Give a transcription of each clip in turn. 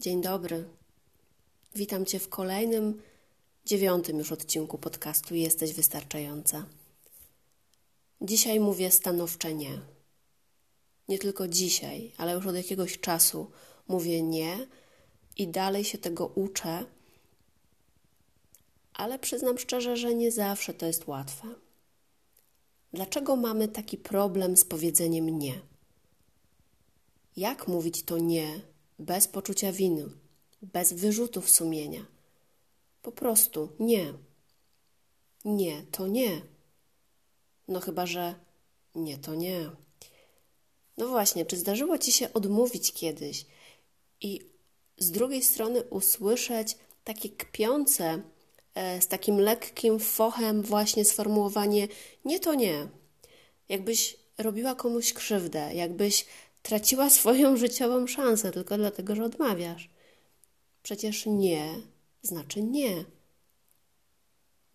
dzień dobry. Witam Cię w kolejnym, dziewiątym już odcinku podcastu Jesteś Wystarczająca. Dzisiaj mówię stanowcze nie nie tylko dzisiaj, ale już od jakiegoś czasu mówię nie i dalej się tego uczę, ale przyznam szczerze, że nie zawsze to jest łatwe. Dlaczego mamy taki problem z powiedzeniem nie? Jak mówić to nie bez poczucia winy, bez wyrzutów sumienia? Po prostu nie. Nie, to nie. No chyba, że nie, to nie. No właśnie, czy zdarzyło Ci się odmówić kiedyś i z drugiej strony usłyszeć takie kpiące, e, z takim lekkim fochem właśnie sformułowanie nie to nie. Jakbyś robiła komuś krzywdę, jakbyś traciła swoją życiową szansę tylko dlatego, że odmawiasz. Przecież nie znaczy nie.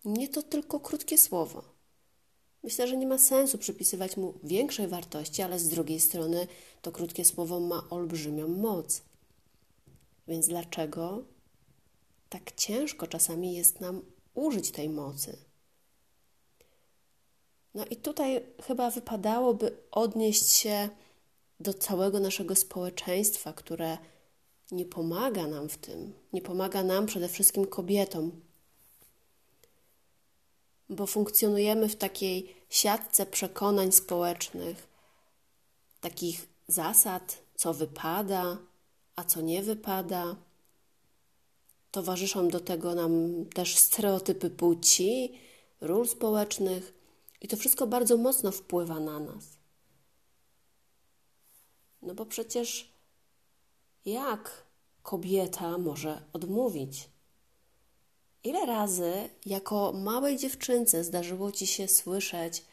Nie to tylko krótkie słowo. Myślę, że nie ma sensu przypisywać mu większej wartości, ale z drugiej strony to krótkie słowo ma olbrzymią moc. Więc dlaczego tak ciężko czasami jest nam użyć tej mocy? No i tutaj chyba wypadałoby odnieść się do całego naszego społeczeństwa, które nie pomaga nam w tym, nie pomaga nam przede wszystkim kobietom, bo funkcjonujemy w takiej siatce przekonań społecznych, takich zasad, co wypada, a co nie wypada. Towarzyszą do tego nam też stereotypy płci, ról społecznych, i to wszystko bardzo mocno wpływa na nas. No bo przecież jak kobieta może odmówić? Ile razy jako małej dziewczynce zdarzyło ci się słyszeć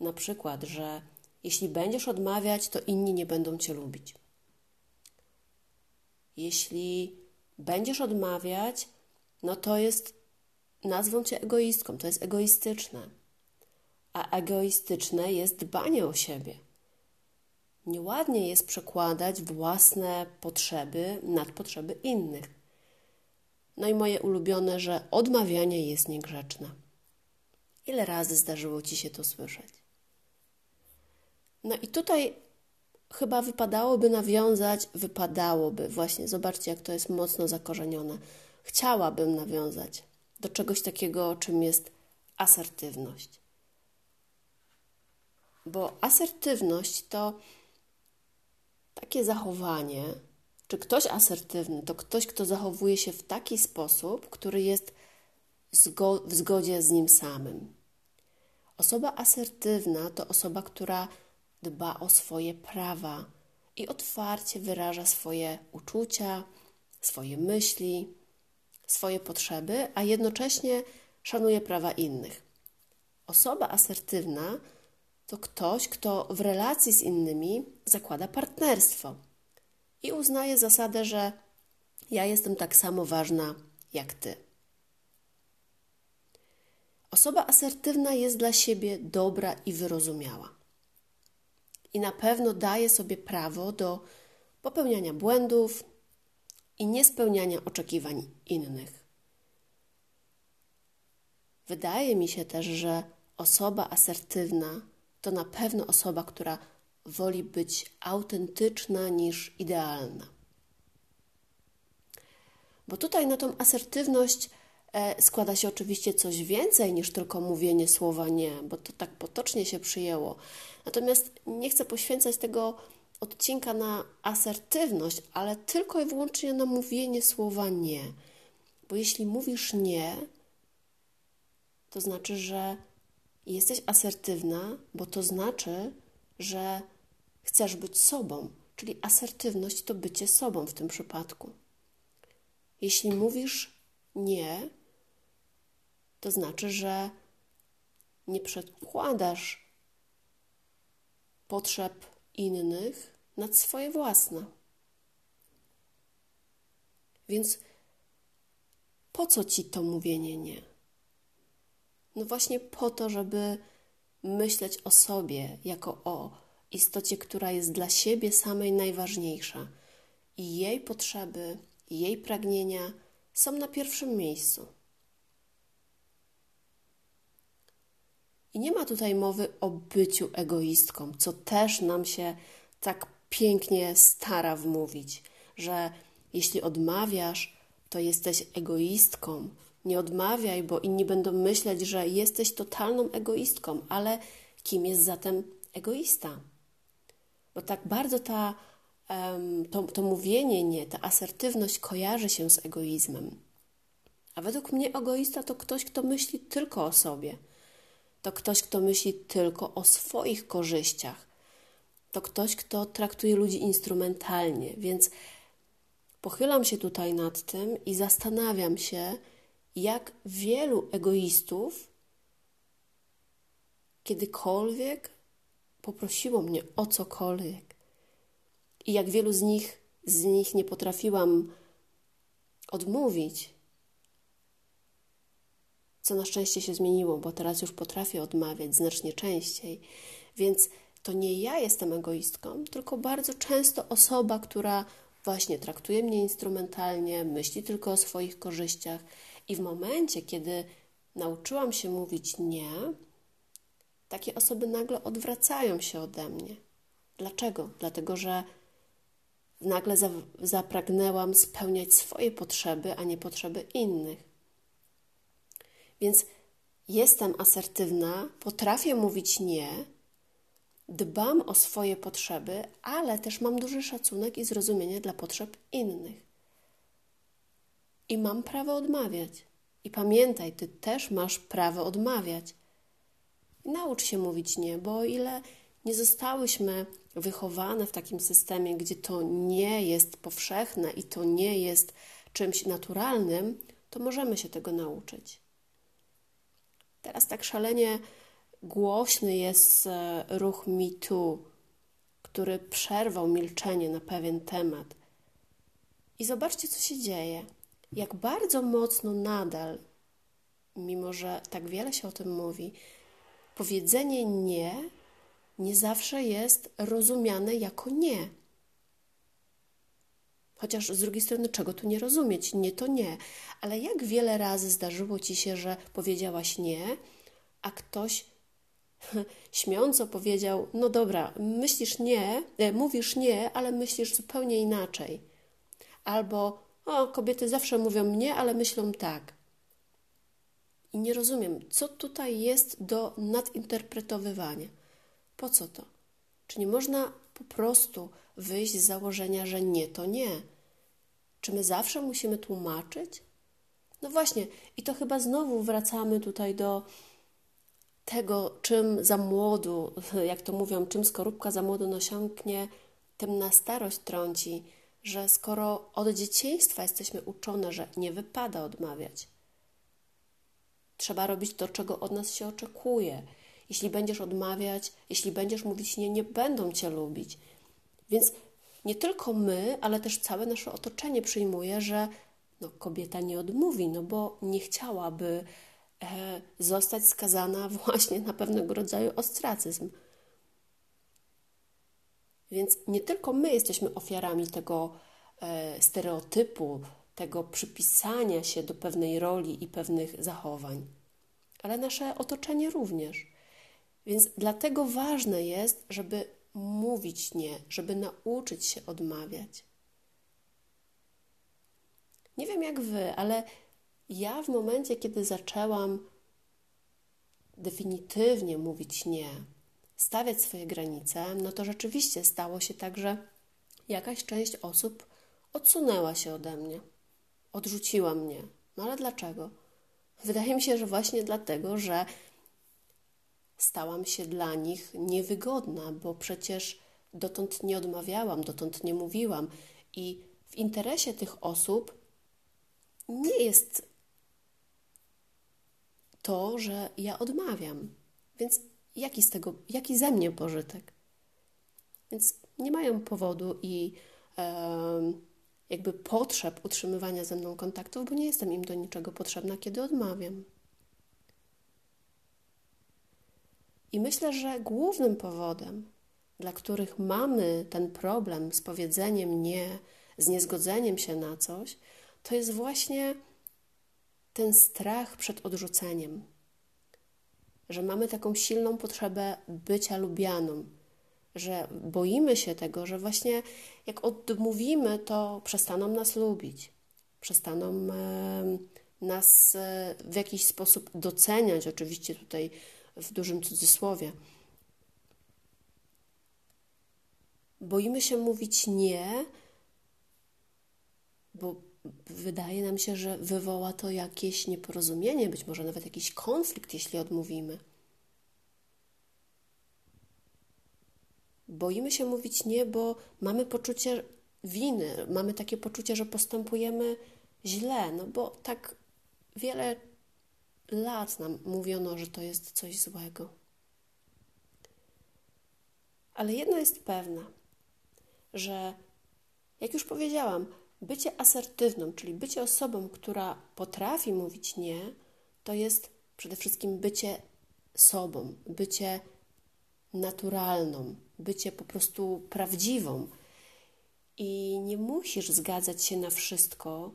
na przykład, że jeśli będziesz odmawiać, to inni nie będą cię lubić? Jeśli będziesz odmawiać, no to jest nazwą cię egoistką, to jest egoistyczne. A egoistyczne jest dbanie o siebie. Nieładnie jest przekładać własne potrzeby nad potrzeby innych. No i moje ulubione, że odmawianie jest niegrzeczne. Ile razy zdarzyło ci się to słyszeć? No i tutaj chyba wypadałoby nawiązać, wypadałoby, właśnie, zobaczcie, jak to jest mocno zakorzenione. Chciałabym nawiązać do czegoś takiego, czym jest asertywność. Bo asertywność to takie zachowanie, czy ktoś asertywny to ktoś, kto zachowuje się w taki sposób, który jest w zgodzie z nim samym. Osoba asertywna to osoba, która dba o swoje prawa i otwarcie wyraża swoje uczucia, swoje myśli, swoje potrzeby, a jednocześnie szanuje prawa innych. Osoba asertywna to ktoś, kto w relacji z innymi zakłada partnerstwo i uznaje zasadę, że ja jestem tak samo ważna jak ty. Osoba asertywna jest dla siebie dobra i wyrozumiała. I na pewno daje sobie prawo do popełniania błędów i niespełniania oczekiwań innych. Wydaje mi się też, że osoba asertywna to na pewno osoba, która woli być autentyczna niż idealna. Bo tutaj na tą asertywność e, składa się oczywiście coś więcej niż tylko mówienie słowa nie, bo to tak potocznie się przyjęło. Natomiast nie chcę poświęcać tego odcinka na asertywność, ale tylko i wyłącznie na mówienie słowa nie. Bo jeśli mówisz nie, to znaczy, że jesteś asertywna, bo to znaczy, że chcesz być sobą, czyli asertywność to bycie sobą w tym przypadku. Jeśli mówisz nie, to znaczy, że nie przedkładasz potrzeb innych nad swoje własne. Więc po co ci to mówienie nie? No właśnie po to, żeby myśleć o sobie jako o istocie, która jest dla siebie samej najważniejsza i jej potrzeby, jej pragnienia są na pierwszym miejscu. I nie ma tutaj mowy o byciu egoistką, co też nam się tak pięknie stara wmówić, że jeśli odmawiasz, to jesteś egoistką. Nie odmawiaj, bo inni będą myśleć, że jesteś totalną egoistką, ale kim jest zatem egoista? Bo tak bardzo ta, to, to mówienie nie, ta asertywność kojarzy się z egoizmem. A według mnie egoista to ktoś, kto myśli tylko o sobie. To ktoś, kto myśli tylko o swoich korzyściach. To ktoś, kto traktuje ludzi instrumentalnie. Więc pochylam się tutaj nad tym i zastanawiam się, jak wielu egoistów kiedykolwiek poprosiło mnie o cokolwiek. I jak wielu z nich, z nich nie potrafiłam odmówić, co na szczęście się zmieniło, bo teraz już potrafię odmawiać znacznie częściej. Więc to nie ja jestem egoistką, tylko bardzo często osoba, która właśnie traktuje mnie instrumentalnie, myśli tylko o swoich korzyściach. I w momencie, kiedy nauczyłam się mówić nie, takie osoby nagle odwracają się ode mnie. Dlaczego? Dlatego, że nagle zapragnęłam spełniać swoje potrzeby, a nie potrzeby innych. Więc jestem asertywna, potrafię mówić nie, dbam o swoje potrzeby, ale też mam duży szacunek i zrozumienie dla potrzeb innych. I mam prawo odmawiać. I pamiętaj, ty też masz prawo odmawiać. Naucz się mówić nie, bo o ile nie zostałyśmy wychowane w takim systemie, gdzie to nie jest powszechne i to nie jest czymś naturalnym, to możemy się tego nauczyć. Teraz tak szalenie głośny jest e, ruch Me Too, który przerwał milczenie na pewien temat. I zobaczcie, co się dzieje. Jak bardzo mocno nadal, mimo że tak wiele się o tym mówi, powiedzenie nie nie zawsze jest rozumiane jako nie. Chociaż z drugiej strony, czego tu nie rozumieć? Nie to nie. Ale jak wiele razy zdarzyło ci się, że powiedziałaś nie, a ktoś śmiąco powiedział: No dobra, myślisz nie, e, mówisz nie, ale myślisz zupełnie inaczej. Albo: O, kobiety zawsze mówią nie, ale myślą tak. I nie rozumiem, co tutaj jest do nadinterpretowywania. Po co to? Czy nie można po prostu wyjść z założenia, że nie to nie? Czy my zawsze musimy tłumaczyć? No właśnie, i to chyba znowu wracamy tutaj do tego, czym za młodu, jak to mówią, czym skorupka za młodu nasiąknie, tym na starość trąci, że skoro od dzieciństwa jesteśmy uczone, że nie wypada odmawiać, trzeba robić to, czego od nas się oczekuje. Jeśli będziesz odmawiać, jeśli będziesz mówić nie, nie będą cię lubić. Więc nie tylko my, ale też całe nasze otoczenie przyjmuje, że no, kobieta nie odmówi, no bo nie chciałaby e, zostać skazana właśnie na pewnego rodzaju ostracyzm. Więc nie tylko my jesteśmy ofiarami tego e, stereotypu, tego przypisania się do pewnej roli i pewnych zachowań, ale nasze otoczenie również. Więc dlatego ważne jest, żeby mówić nie, żeby nauczyć się odmawiać. Nie wiem jak wy, ale ja w momencie, kiedy zaczęłam definitywnie mówić nie, stawiać swoje granice, no to rzeczywiście stało się tak, że jakaś część osób odsunęła się ode mnie, odrzuciła mnie. No ale dlaczego? Wydaje mi się, że właśnie dlatego, że stałam się dla nich niewygodna, bo przecież dotąd nie odmawiałam, dotąd nie mówiłam i w interesie tych osób nie jest to, że ja odmawiam. Więc jaki z tego, jaki ze mnie pożytek? Więc nie mają powodu i e, jakby potrzeb utrzymywania ze mną kontaktów, bo nie jestem im do niczego potrzebna, kiedy odmawiam. I myślę, że głównym powodem, dla których mamy ten problem z powiedzeniem nie, z niezgodzeniem się na coś, to jest właśnie ten strach przed odrzuceniem. Że mamy taką silną potrzebę bycia lubianą, że boimy się tego, że właśnie jak odmówimy, to przestaną nas lubić, przestaną nas e, w jakiś sposób doceniać, oczywiście tutaj w dużym cudzysłowie. Boimy się mówić nie, bo wydaje nam się, że wywoła to jakieś nieporozumienie, być może nawet jakiś konflikt, jeśli odmówimy. Boimy się mówić nie, bo mamy poczucie winy, mamy takie poczucie, że postępujemy źle, no bo tak wiele lat nam mówiono, że to jest coś złego. Ale jedno jest pewne, że jak już powiedziałam, bycie asertywną, czyli bycie osobą, która potrafi mówić nie, to jest przede wszystkim bycie sobą, bycie naturalną, bycie po prostu prawdziwą. I nie musisz zgadzać się na wszystko,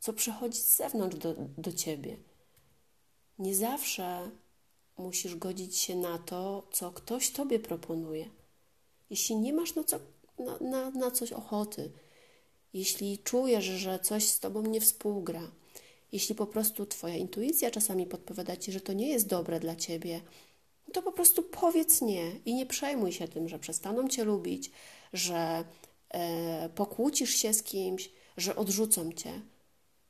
co przychodzi z zewnątrz do, do ciebie. Nie zawsze musisz godzić się na to, co ktoś tobie proponuje. Jeśli nie masz na, co, na, na, na coś ochoty, jeśli czujesz, że coś z tobą nie współgra, jeśli po prostu twoja intuicja czasami podpowiada ci, że to nie jest dobre dla ciebie, to po prostu powiedz nie i nie przejmuj się tym, że przestaną cię lubić, że e, pokłócisz się z kimś, że odrzucą cię.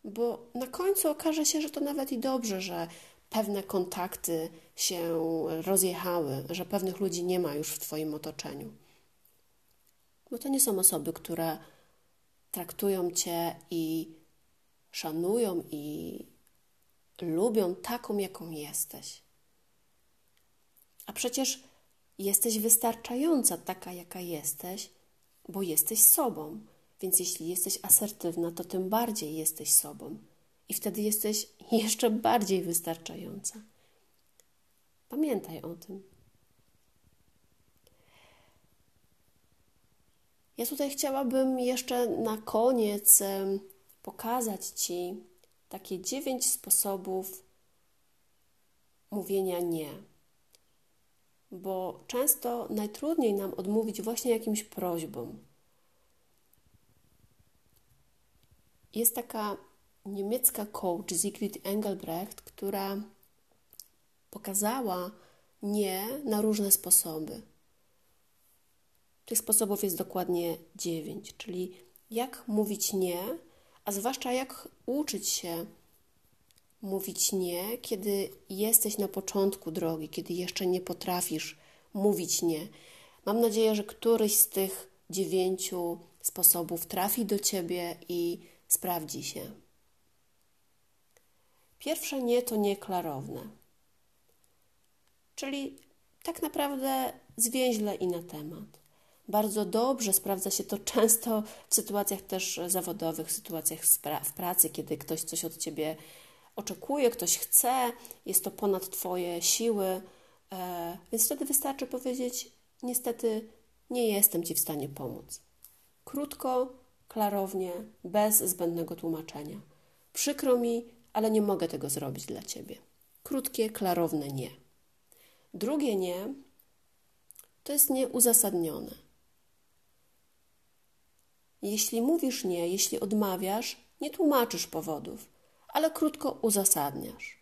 Bo na końcu okaże się, że to nawet i dobrze, że pewne kontakty się rozjechały, że pewnych ludzi nie ma już w Twoim otoczeniu. Bo to nie są osoby, które traktują Cię i szanują i lubią taką, jaką jesteś. A przecież jesteś wystarczająca taka, jaka jesteś, bo jesteś sobą. Więc jeśli jesteś asertywna, to tym bardziej jesteś sobą. I wtedy jesteś jeszcze bardziej wystarczająca. Pamiętaj o tym. Ja tutaj chciałabym jeszcze na koniec pokazać Ci takie dziewięć sposobów mówienia nie bo często najtrudniej nam odmówić właśnie jakimś prośbom. Jest taka niemiecka coach Sigrid Engelbrecht, która pokazała nie na różne sposoby. Tych sposobów jest dokładnie dziewięć, czyli jak mówić nie, a zwłaszcza jak uczyć się mówić nie, kiedy jesteś na początku drogi, kiedy jeszcze nie potrafisz mówić nie. Mam nadzieję, że któryś z tych dziewięciu sposobów trafi do ciebie i sprawdzi się. Pierwsze nie to nie klarowne. Czyli tak naprawdę zwięźle i na temat. Bardzo dobrze sprawdza się to często w sytuacjach też zawodowych, w sytuacjach w pracy, kiedy ktoś coś od ciebie oczekuje, ktoś chce, jest to ponad Twoje siły, e, więc wtedy wystarczy powiedzieć: Niestety nie jestem Ci w stanie pomóc. Krótko, klarownie, bez zbędnego tłumaczenia. Przykro mi, ale nie mogę tego zrobić dla Ciebie. Krótkie, klarowne nie. Drugie nie to jest nieuzasadnione. Jeśli mówisz nie, jeśli odmawiasz, Nie tłumaczysz powodów, ale krótko uzasadniasz.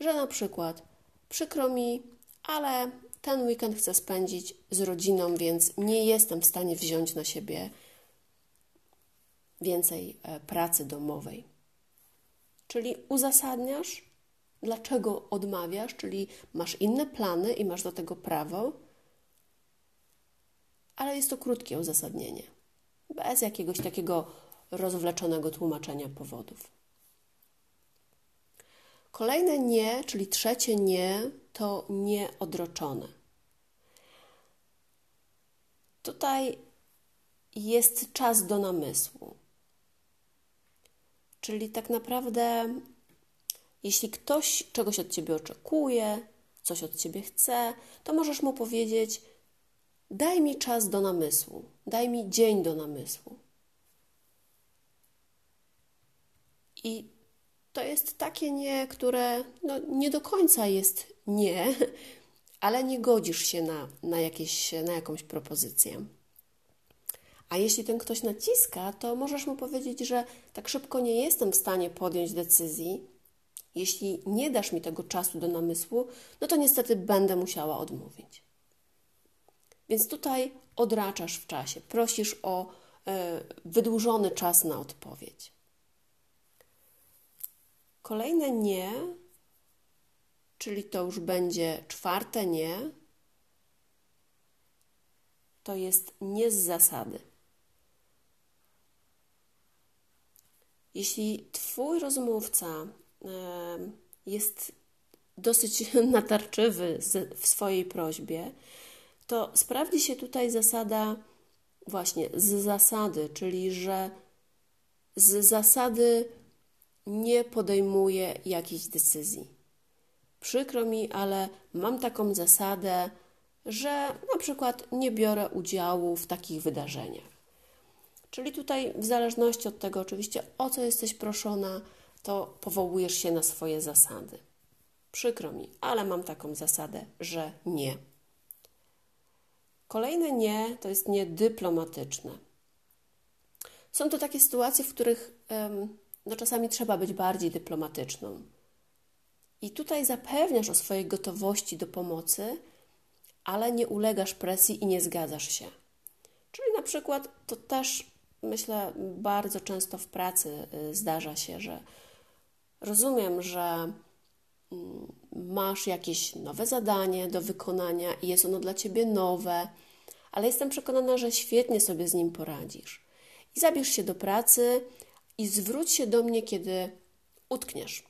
Że na przykład przykro mi, ale ten weekend chcę spędzić z rodziną, więc nie jestem w stanie wziąć na siebie więcej e, pracy domowej. Czyli uzasadniasz, dlaczego odmawiasz, czyli masz inne plany i masz do tego prawo, ale jest to krótkie uzasadnienie, bez jakiegoś takiego rozwleczonego tłumaczenia powodów. Kolejne nie, czyli trzecie nie, to nieodroczone. Tutaj jest czas do namysłu. Czyli tak naprawdę, jeśli ktoś czegoś od ciebie oczekuje, coś od ciebie chce, to możesz mu powiedzieć: Daj mi czas do namysłu, daj mi dzień do namysłu. I to jest takie nie, które no, nie do końca jest nie, ale nie godzisz się na, na, jakieś, na jakąś propozycję. A jeśli ten ktoś naciska, to możesz mu powiedzieć, że tak szybko nie jestem w stanie podjąć decyzji. Jeśli nie dasz mi tego czasu do namysłu, no to niestety będę musiała odmówić. Więc tutaj odraczasz w czasie, prosisz o y, wydłużony czas na odpowiedź. Kolejne nie, czyli to już będzie czwarte nie, to jest nie z zasady. Jeśli Twój rozmówca jest dosyć natarczywy w swojej prośbie, to sprawdzi się tutaj zasada właśnie z zasady, czyli że z zasady nie podejmuje jakiejś decyzji. Przykro mi, ale mam taką zasadę, że na przykład nie biorę udziału w takich wydarzeniach. Czyli tutaj, w zależności od tego, oczywiście, o co jesteś proszona, to powołujesz się na swoje zasady. Przykro mi, ale mam taką zasadę, że nie. Kolejne nie to jest nie dyplomatyczne. Są to takie sytuacje, w których no, czasami trzeba być bardziej dyplomatyczną. I tutaj zapewniasz o swojej gotowości do pomocy, ale nie ulegasz presji i nie zgadzasz się. Czyli na przykład to też myślę, bardzo często w pracy y, zdarza się, że rozumiem, że mm, masz jakieś nowe zadanie do wykonania i jest ono dla ciebie nowe, ale jestem przekonana, że świetnie sobie z nim poradzisz. I zabierz się do pracy i zwróć się do mnie, kiedy utkniesz.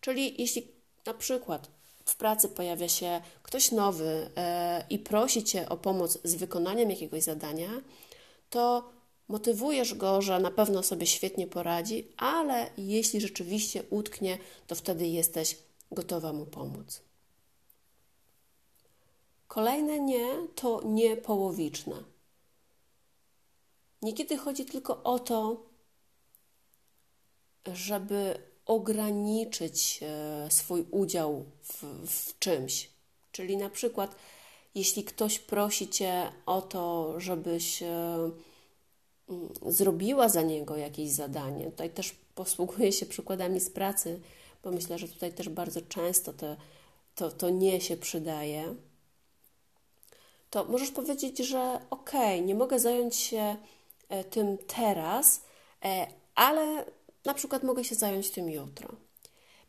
Czyli jeśli na przykład w pracy pojawia się ktoś nowy e, i prosi cię o pomoc z wykonaniem jakiegoś zadania, to motywujesz go, że na pewno sobie świetnie poradzi, ale jeśli rzeczywiście utknie, to wtedy jesteś gotowa mu pomóc. Kolejne nie to nie połowiczne. Niekiedy chodzi tylko o to, żeby ograniczyć e, swój udział w, w czymś. Czyli na przykład, jeśli ktoś prosi cię o to, żebyś e, Mm, zrobiła za niego jakieś zadanie. Tutaj też posługuję się przykładami z pracy, bo myślę, że tutaj też bardzo często to, to, to nie się przydaje. To możesz powiedzieć, że okej, okay, nie mogę zająć się e, tym teraz, e, ale na przykład mogę się zająć tym jutro.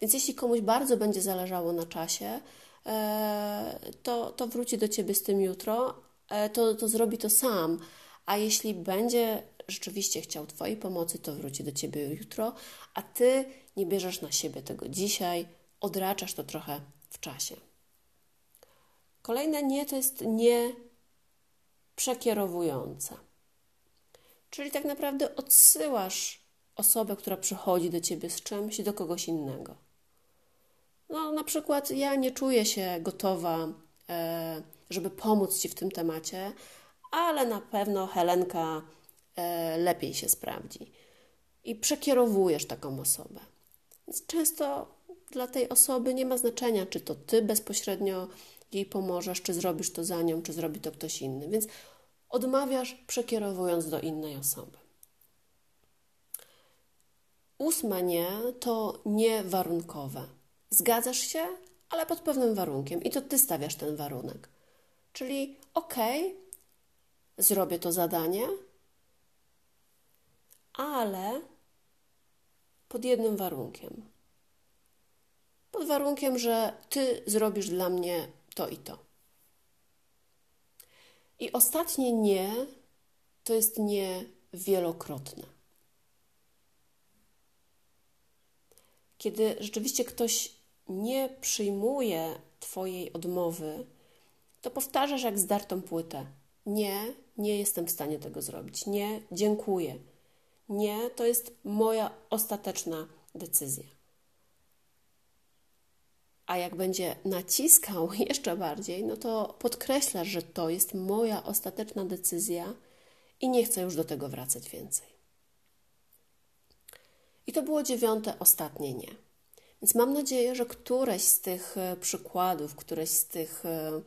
Więc jeśli komuś bardzo będzie zależało na czasie, e, to, to wróci do ciebie z tym jutro, to, to zrobi to sam. A jeśli będzie rzeczywiście chciał Twojej pomocy, to wróci do Ciebie jutro, a Ty nie bierzesz na siebie tego dzisiaj, odraczasz to trochę w czasie. Kolejne nie to jest nie przekierowujące. Czyli tak naprawdę odsyłasz osobę, która przychodzi do ciebie z czymś, do kogoś innego. No, na przykład ja nie czuję się gotowa, e, żeby pomóc ci w tym temacie, ale na pewno Helenka E, lepiej się sprawdzi. I przekierowujesz taką osobę. Często dla tej osoby nie ma znaczenia, czy to ty bezpośrednio jej pomożesz, czy zrobisz to za nią, czy zrobi to ktoś inny. Więc odmawiasz, przekierowując do innej osoby. ósme nie to niewarunkowe. Zgadzasz się, ale pod pewnym warunkiem i to ty stawiasz ten warunek. Czyli okej, okay, zrobię to zadanie, ale pod jednym warunkiem. Pod warunkiem, że ty zrobisz dla mnie to i to. I ostatnie nie to jest nie wielokrotne. Kiedy rzeczywiście ktoś nie przyjmuje Twojej odmowy, to powtarzasz jak zdartą płytę. Nie, nie jestem w stanie tego zrobić. Nie, dziękuję. Nie, to jest moja ostateczna decyzja. A jak będzie naciskał jeszcze bardziej, no to podkreślasz, że to jest moja ostateczna decyzja i nie chcę już do tego wracać więcej. I to było dziewiąte, ostatnie nie. Więc mam nadzieję, że któreś z tych e, przykładów, któreś z tych e,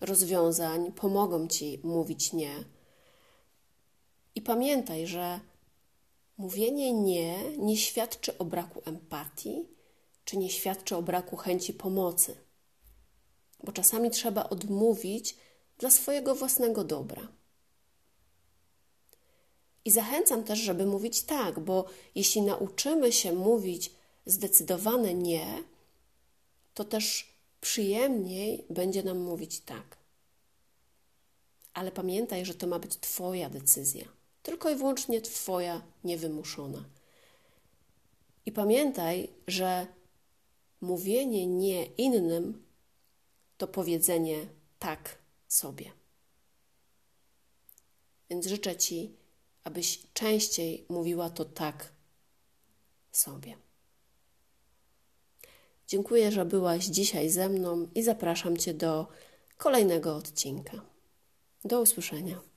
rozwiązań pomogą ci mówić nie. I pamiętaj, że mówienie nie nie świadczy o braku empatii, czy nie świadczy o braku chęci pomocy. Bo czasami trzeba odmówić dla swojego własnego dobra. I zachęcam też, żeby mówić tak, bo jeśli nauczymy się mówić zdecydowane nie, to też przyjemniej będzie nam mówić tak. Ale pamiętaj, że to ma być Twoja decyzja, tylko i wyłącznie Twoja niewymuszona. I pamiętaj, że mówienie nie innym to powiedzenie tak sobie. Więc życzę Ci, abyś częściej mówiła to tak sobie. Dziękuję, że byłaś dzisiaj ze mną i zapraszam Cię do kolejnego odcinka. Do usłyszenia.